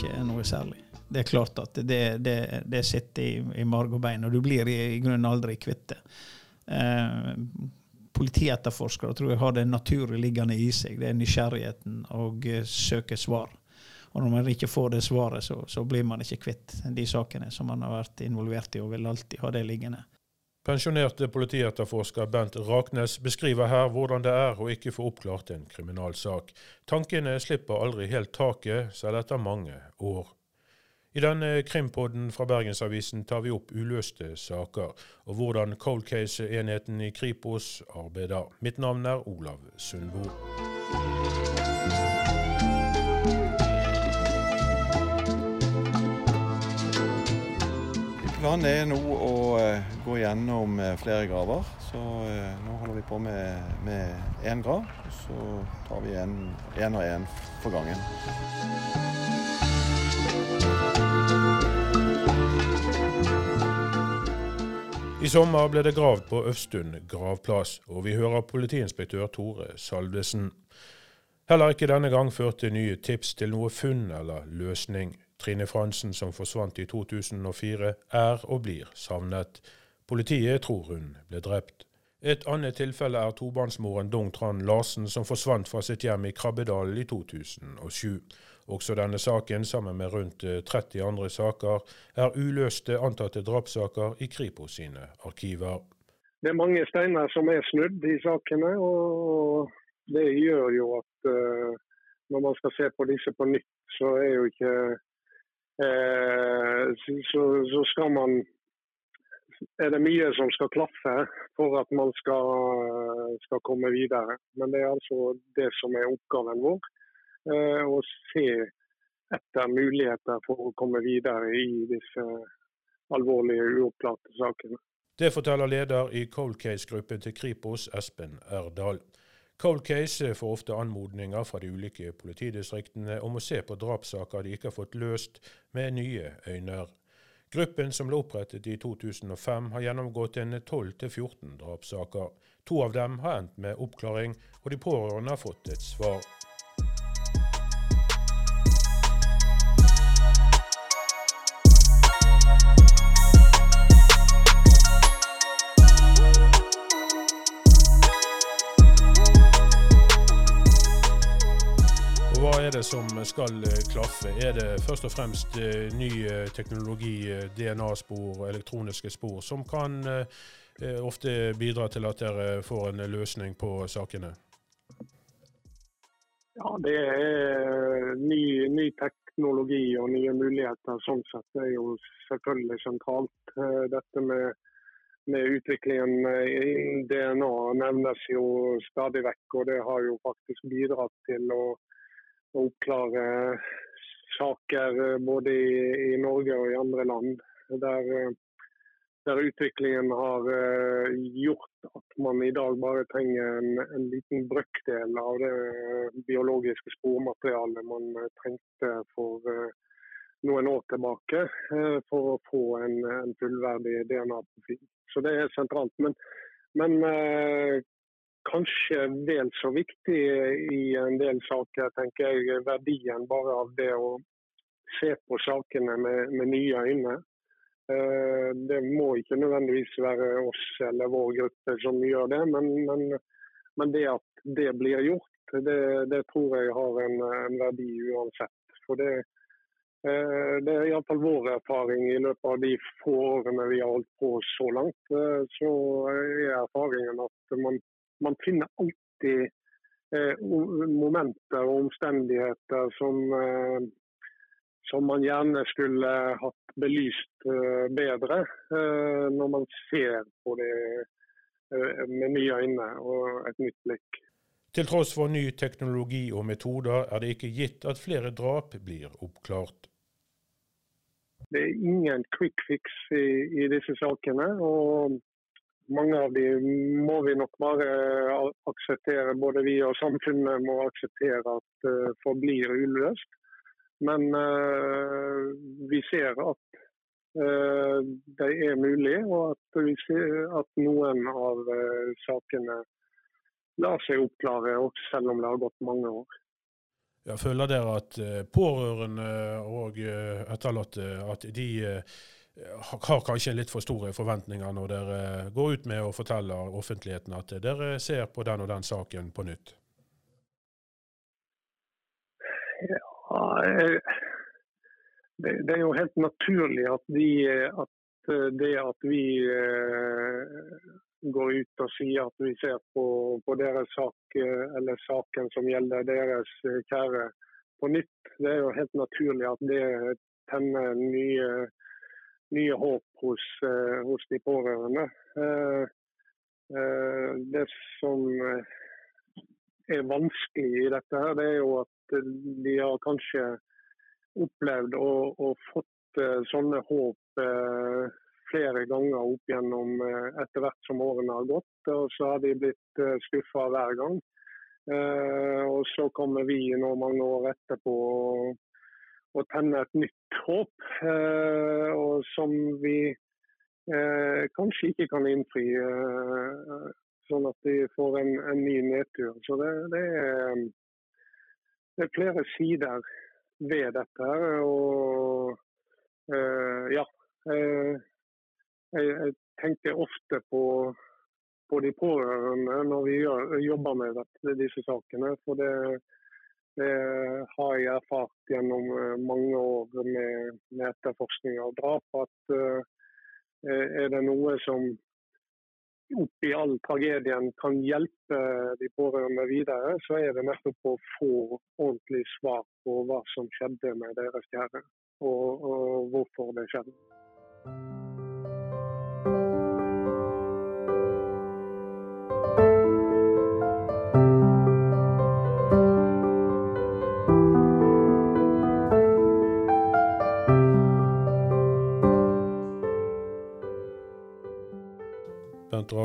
ikke noe særlig. Det er klart at det, det, det sitter i, i marg og bein, og du blir i, i grunnen aldri kvitt det. Eh, politietterforskere tror jeg har det naturlig liggende i seg. Det er nysgjerrigheten og uh, søke svar. Og når man ikke får det svaret, så, så, blir man ikke kvitt de sakene som man har vært involvert i, og vil alltid ha det liggende. Pensjonerte politietterforsker Bent Raknes beskriver her hvordan det er å ikke få oppklart en kriminalsak. Tankene slipper aldri helt taket, selv etter mange år. I denne krimpodden fra Bergensavisen tar vi opp uløste saker, og hvordan cold case-enheten i Kripos arbeider. Mitt navn er Olav Sundbo. Planen er nå å uh, gå gjennom uh, flere graver. Så uh, nå holder vi på med én grav. Og så tar vi én og én for gangen. I sommer ble det gravd på Øvstund gravplass, og vi hører politiinspektør Tore Salvesen. Heller ikke denne gang førte nye tips til noe funn eller løsning. Trine Fransen, som forsvant i 2004, er og blir savnet. Politiet tror hun ble drept. Et annet tilfelle er tobarnsmoren Dong Tran Larsen, som forsvant fra sitt hjem i Krabbedalen i 2007. Også denne saken, sammen med rundt 30 eh, andre saker, er uløste antatte drapssaker i Kripos sine arkiver. Det er mange steiner som er snudd i sakene, og det gjør jo at uh, når man skal se på disse på nytt, så er jo ikke så, så, skal man er det mye som skal klaffe for at man skal, skal komme videre. Men det er altså det som er oppgaven vår å eh, se etter muligheter for å komme videre i disse alvorlige uoppklarte sakene. Det forteller leder i Cold Case-gruppen til Kripos, Espen Erdal. Cold Case får ofte anmodninger fra de ulike politidistriktene om å se på drapssaker de ikke har fått løst, med nye øyne. Gruppen som ble opprettet i 2005, har gjennomgått en 12-14 drapssaker. To av dem har endt med oppklaring, og de pårørende har fått et svar. Er det som skal eh, klaffe? Er det først og fremst eh, ny eh, teknologi, DNA-spor, elektroniske spor, som kan ofte bidra til at dere får en løsning på sakene? Ja, det er ny, ny teknologi og nye muligheter. Sånn sett er jo selvfølgelig sentralt. Dette med, med utviklingen innen DNA nevnes jo stadig vekk, og det har jo faktisk bidratt til å å oppklare saker eh, både i, i, Norge og i andre land. Der, eh, der utviklingen har uh, gjort at man i dag bare trenger en, en liten brøkdel av det biologiske spormaterialet man trengte for noen år tilbake for å få en, en fullverdig DNA-profil. Så det er sentralt. Men, men kanskje vel så viktig i en del saker, tenker jeg, verdien bare av det å se på sakene med, med nye øyne. Eh, det må ikke nødvendigvis være oss eller vår gruppe som gjør det, men, men, men det at det blir gjort, det, det tror jeg har en, en, verdi uansett. For det, eh, det er iallfall vår erfaring i løpet av de få årene vi har holdt på så langt. Eh, så er erfaringen at man man finner alltid eh, momenter og omstendigheter som, eh, som man gjerne skulle hatt belyst eh, bedre eh, når man ser på det eh, med nye øyne og et nytt blikk. Til tross for ny teknologi og metoder er det ikke gitt at flere drap blir oppklart. Det er ingen quick fix i, i disse sakene. og mange av de må vi nok bare akseptere, både vi og samfunnet må akseptere at uh, forblir uløst. Men uh, vi ser at uh, det er mulig, og at vi ser at noen av sakene lar seg oppklare, også selv om det har gått mange år. Ja, føler dere at pårørende og etterlatte at de har kanskje litt for store forventninger når dere går ut med og forteller offentligheten at dere ser på den og den saken på nytt? Ja, det, det er jo helt naturlig at, vi, at det at vi går ut og sier at vi ser på, på deres sak, eh, eller saken som gjelder deres eh, kjære på nytt. Det er jo helt naturlig at det tenner nye, nye håp hos, eh, hos, de pårørende. Det som er vanskelig i dette, her, det er jo at de har kanskje opplevd og, og fått sånne håp flere ganger opp gjennom eh, etter hvert som årene har gått. Og så har de blitt eh, skuffa hver gang. Eh, og så kommer vi nå mange år etterpå og tenner et nytt håp, og som vi kanskje ikke kan innfri. Sånn at de får en, en ny nedtur. Så det, det, er, det, er, flere sider ved dette. Og ja, jeg, jeg tenker ofte på, på, de pårørende når vi jobber med disse sakene. For det, det, har jeg erfart gjennom eh, mange år med, med etterforskning av drap. At uh, er det noe som oppi all tragedien kan hjelpe de pårørende videre, så er det nettopp å få ordentlig svar på hva som skjedde med deres kjære, og, og hvorfor det skjedde.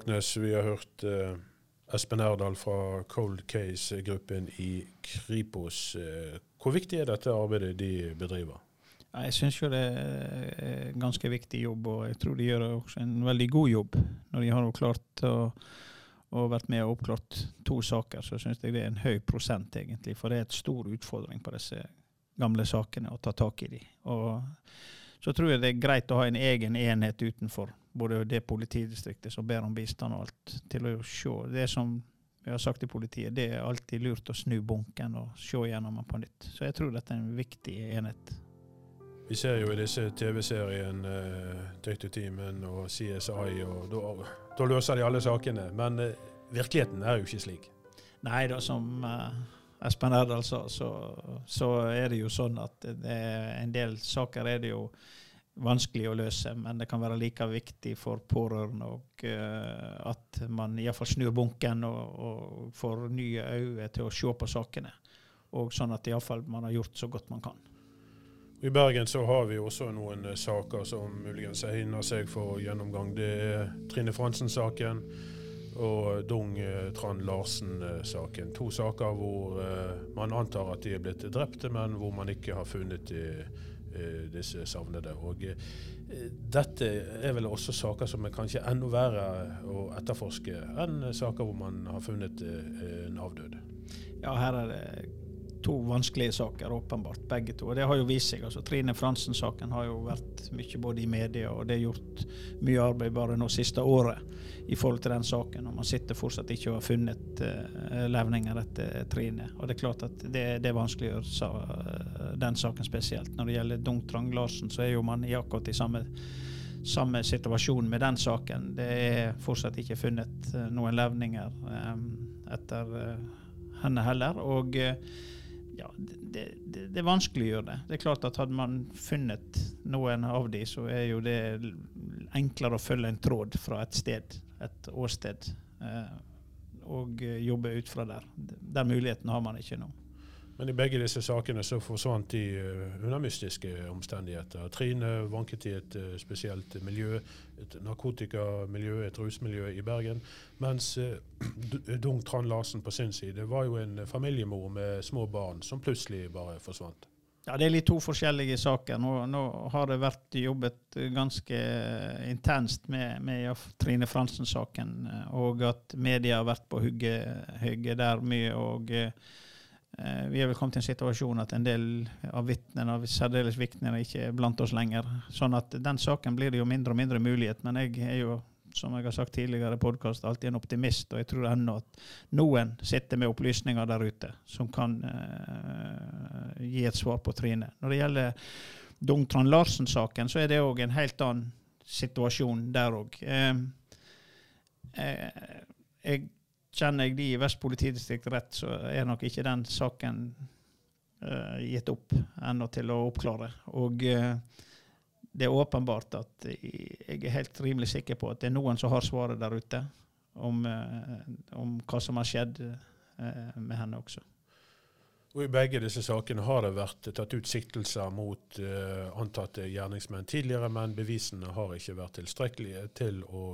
Raknes, vi har hørt eh, Espen Erdal fra Cold Case-gruppen i Kripos. Eh, hvor viktig er dette arbeidet de bedriver? Jeg syns jo det er en ganske viktig jobb, og jeg tror de gjør også en veldig god jobb. Når de har klart å, å vært med og oppklart to saker, så syns jeg det er en høy prosent, egentlig. For det er et stor utfordring på disse gamle sakene å ta tak i de. Og så tror jeg det er greit å ha en egen enhet utenfor både det politidistriktet som ber om bistand og alt, til å se. Det som vi har sagt i politiet, det er alltid lurt å snu bunken og se gjennom den på nytt. Så jeg tror dette er en viktig enhet. Vi ser jo i disse TV-seriene uh, Teamen og CSI, og da løser de alle sakene. Men uh, virkeligheten er jo ikke slik. Nei da, som uh, Espen Erdal sa, så, så, er det jo sånn at en del saker er det jo vanskelig å løse, men det kan være like viktig for pårørende og, uh, at man iallfall snur bunken og, og, får nye øyne til å se på sakene. Og sånn at iallfall man har gjort så godt man kan. I Bergen så har vi også noen uh, saker som muligens egner seg for gjennomgang. Det er Trine Fransen-saken og Dung uh, Trand Larsen-saken. To saker hvor man antar at de er blitt drepte, men hvor man ikke har funnet de Eh, disse savnede. Og eh, dette er vel også saker som er kanskje enda verre å etterforske enn saker hvor man har funnet eh, en avdød. Ja, her er det to vanskelige saker, åpenbart, begge to. Og det har jo vist seg. altså Trine Fransen-saken har jo vært mye både i media, og det er gjort mye arbeid bare nå siste året i forhold til den saken. Og man sitter fortsatt ikke og har funnet uh, levninger etter Trine. Og det er klart at det, det vanskeliggjør sa, uh, den saken spesielt. Når det gjelder Dung Trang Larsen, så er jo man i akkurat i samme samme situasjon med den saken. Det er fortsatt ikke funnet uh, noen levninger um, etter henne heller. Og ja, det, det, det gjøre det. Det er klart at Hadde man funnet noen av de, så er jo det enklere å følge en tråd fra et sted, et åsted, eh, og jobbe ut fra der. Den muligheten har man ikke nå. Men i begge disse sakene så forsvant de uh, under mystiske omstendigheter. Trine vanket i et uh, spesielt miljø, et narkotikamiljø, et rusmiljø i Bergen. Mens uh, Dung Trand Larsen på sin side var jo en familiemor med små barn som plutselig bare forsvant. Ja, Det er litt to forskjellige saker. Nå, nå har det vært jobbet ganske intenst med, med Trine Fransen-saken, og at media har vært på hugget der mye. og eh, vi er vel kommet til en situasjon at en del av vitnene, særdeles vitnene, ikke er blant oss lenger. Sånn at den saken blir det jo mindre og mindre mulighet. Men jeg er jo, som jeg har sagt tidligere i podkast, alltid en optimist. Og jeg tror ennå at noen sitter med opplysninger der ute som kan uh, gi et svar på Trine. Når det gjelder Dungtran Larsen-saken, så er det òg en helt annen situasjon der òg. Uh, jeg Kjenner jeg de i Vest politidistrikt rett, så er nok ikke den saken uh, gitt opp ennå til å oppklare. Og uh, det er åpenbart at jeg er helt rimelig sikker på at det er noen som har svaret der ute om, uh, om hva som har skjedd med henne også. Og I begge disse sakene har det vært tatt ut siktelser mot antatte gjerningsmenn tidligere, men bevisene har ikke vært tilstrekkelige til å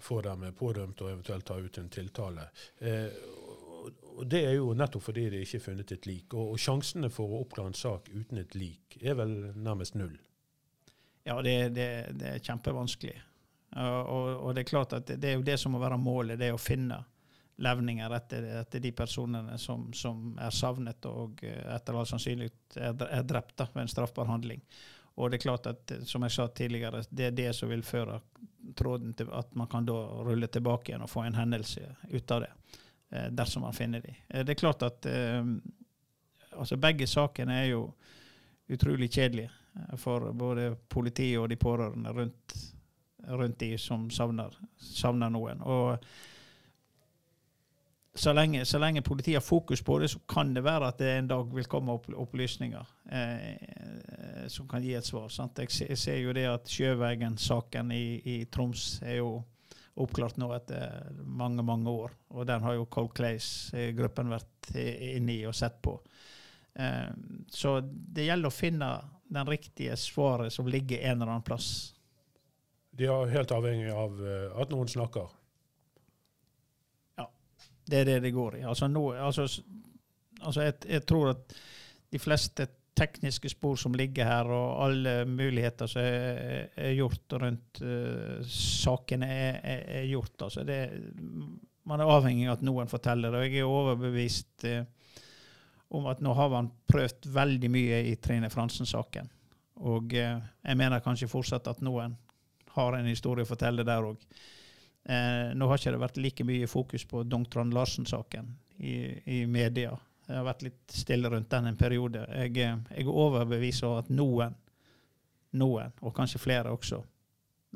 få dem pådømt og eventuelt ta ut en tiltale. Eh, og Det er jo nettopp fordi det ikke er funnet et lik. Og, sjansene for å oppklare en sak uten et lik er vel nærmest null? Ja, det, det, det er kjempevanskelig. Og, og, det er klart at det, er jo det som må være målet, det er å finne levninger etter, etter de personene som, som, er savnet og eh, etter all sannsynlighet er, er drept ved en straffbar handling. Og det er klart at, som jeg sa tidligere, det er det som vil føre tråden til at man kan da rulle tilbake igjen og få en hendelse ut av det, eh, dersom man finner de. Eh, det er klart at eh, altså begge sakene er jo utrolig kjedelige for både politiet og de pårørende rundt, rundt de som savner, savner noen. Og så lenge, så lenge, politiet har fokus på det, så kan det være at det en dag vil komme opplysninger eh, som kan gi et svar. Jeg, jeg, ser jo det at Sjøvegen-saken i, i, Troms er jo oppklart nå etter mange, mange år. Og den har jo Cold Clays-gruppen vært inne i og sett på. Eh, så det gjelder å finne den riktige svaret som ligger en eller annen plass. De er helt avhengig av eh, at noen snakker. Ja, Det er det det går i. Altså, nå, altså, altså jeg, jeg, tror at de fleste tekniske spor som ligger her, og alle muligheter som er, er gjort rundt uh, sakene, er, er, er, gjort. Altså, det, man er avhengig av at noen forteller det. Og jeg er overbevist uh, om at nå har man prøvd veldig mye i Trine Fransen-saken. Og uh, jeg mener kanskje fortsatt at noen har en historie å fortelle der òg. Eh, nå har ikke det vært like mye fokus på Dong Larsen-saken i, i, media. Det har vært litt stille rundt den en periode. Jeg, eh, jeg er overbevist om at noen, noen, og kanskje flere også,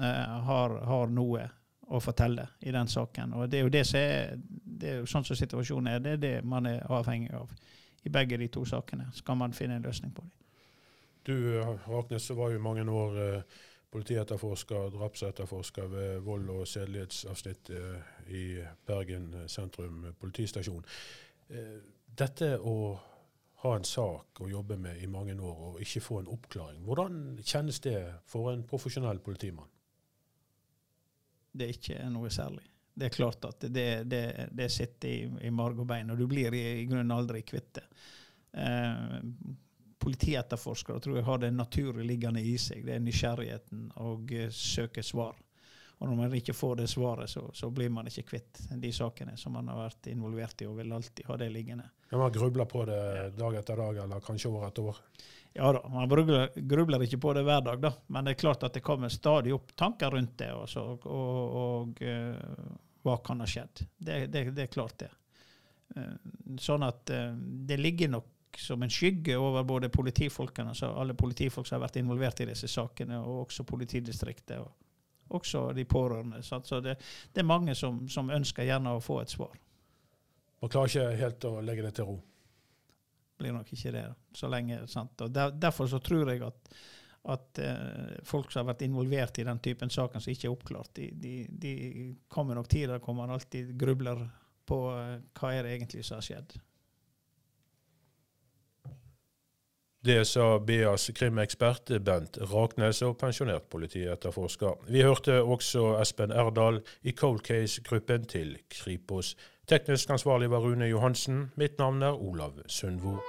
eh, har, har, noe å fortelle i den saken. Og det er jo det som er, det er jo sånn som situasjonen er. Det er det man er avhengig av i begge de to sakene. Skal man finne en løsning på dem. Du, Raknes, var jo mange år eh, politietterforsker, drapsetterforsker ved vold- og sedelighetsavsnittet i Bergen sentrum politistasjon. Dette å ha en sak å jobbe med i mange år og ikke få en oppklaring, hvordan kjennes det for en profesjonell politimann? Det er ikke noe særlig. Det er klart at det, det, det sitter i, i marg og bein, og du blir i, i grunnen aldri kvitt det. Eh, politietterforskere tror jeg har det naturlig liggende i seg. Det er nysgjerrigheten og uh, søke svar. Og når man ikke får det svaret, så, så, blir man ikke kvitt de sakene som man har vært involvert i, og vil alltid ha det liggende. Ja, Man grubler på det dag etter dag, eller kanskje år etter år? Ja da, man grubler, grubler ikke på det hver dag, da. Men det er klart at det kommer stadig opp tanker rundt det. Også, og, og uh, hva kan ha skjedd. Det, det, det er klart, det. Uh, sånn at uh, det ligger nok som en skygge over både politifolkene, altså alle politifolk som har vært involvert i disse sakene, og også politidistriktet. og også de pårørende. Så det, det er mange som, som, ønsker gjerne å få et svar. Man klarer ikke helt å legge det til ro? Blir nok ikke det. så lenge, sant? Og der, Derfor så tror jeg at, at eh, folk som har vært involvert i den typen saker som ikke er oppklart, de, de, de kommer nok hvor man alltid grubler på eh, hva er det egentlig som har skjedd. Det sa BAs krimekspert Bent Raknes og pensjonert politietterforsker. Vi hørte også Espen Erdal i Cold Case-gruppen til Kripos. Teknisk ansvarlig var Rune Johansen. Mitt navn er Olav Sundvo.